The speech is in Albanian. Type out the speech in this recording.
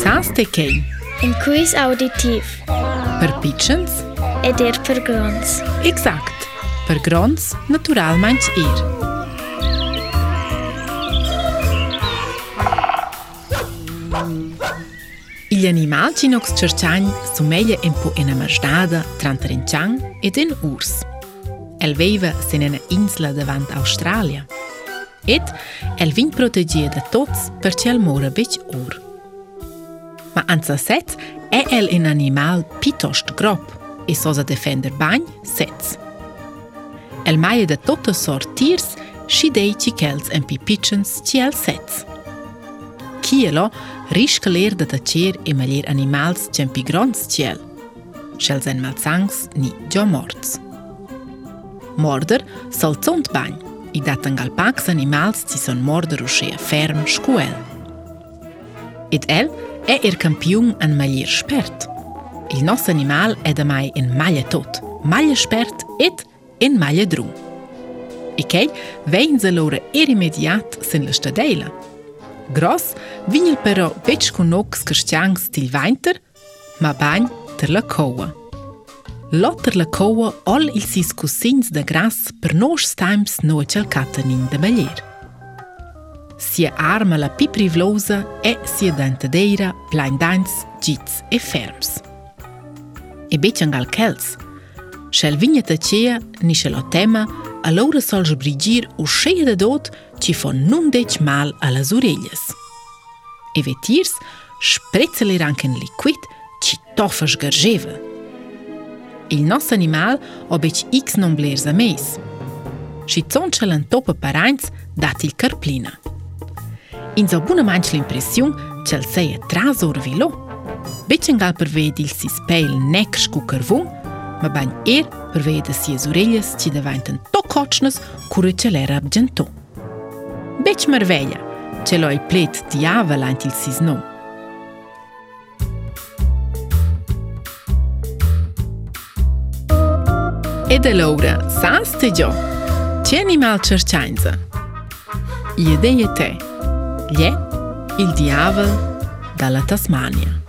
Sans të kej. Në kujs auditiv. Për pichens. E dirë për grons. Exakt. Për grons, natural manç irë. Gli animali in Oxcerciani sono meglio in po' in Amarstada, tra un trinciang ed in Urs. El veiva se in un'isola davanti Australia. Ed el vin protegge da tots per c'è il mora bec Ur. Ma anza sez è el un animal pitost grop e sosa defender bagn sez. El maie de tote sortirs și dei cicels en pipicens ci el sez. Cielo risca ler de tacer e malier animals cempi grons ciel. Schels en malzangs ni gio morts. Morder salzont bagn, i e dat en galpax animals ci son morder uscea ferm scuel. ed el è er campion an malier spert. Il nos animal è da mai in maglia tot, maglia spert ed in maglia drum. E che vein se lore er immediat sin le stadeile. Gross vin il però vec con ox christian stil weinter, ma bagn ter la coa. Lotter la coa all il sis cusins da gras per nos times no cel catenin de maglier si e arma la pi privlosa e si e dante deira plan dance gjits e ferms. E beqen gal kelts, shel vinjet e qeja një shelo tema a laura sol zhbrigjir u shejet e dot që fon nun deq mal a la zureljes. E vetirs shprecel i ranken likuit që tofë shgërgjeve. Il nos animal obeq x non blerza mejs. Shicon që lën topë parajnës dat il kërplina. In za u bunë manqëllë impresion që lë seje trazo rrëvillo, beqë nga përveje di lë si spejlë nekërshku kërvo, më banjë erë përveje dhe si e zurelljes që i davajnë të në tok oqnës kur e që lera përgjento. Beqë më rrëveja që lojë pletë t'javë lantë i lë si zno. E dhe Laura, sa nështë te gjo? Që e një malë Gli è il diavolo dalla Tasmania.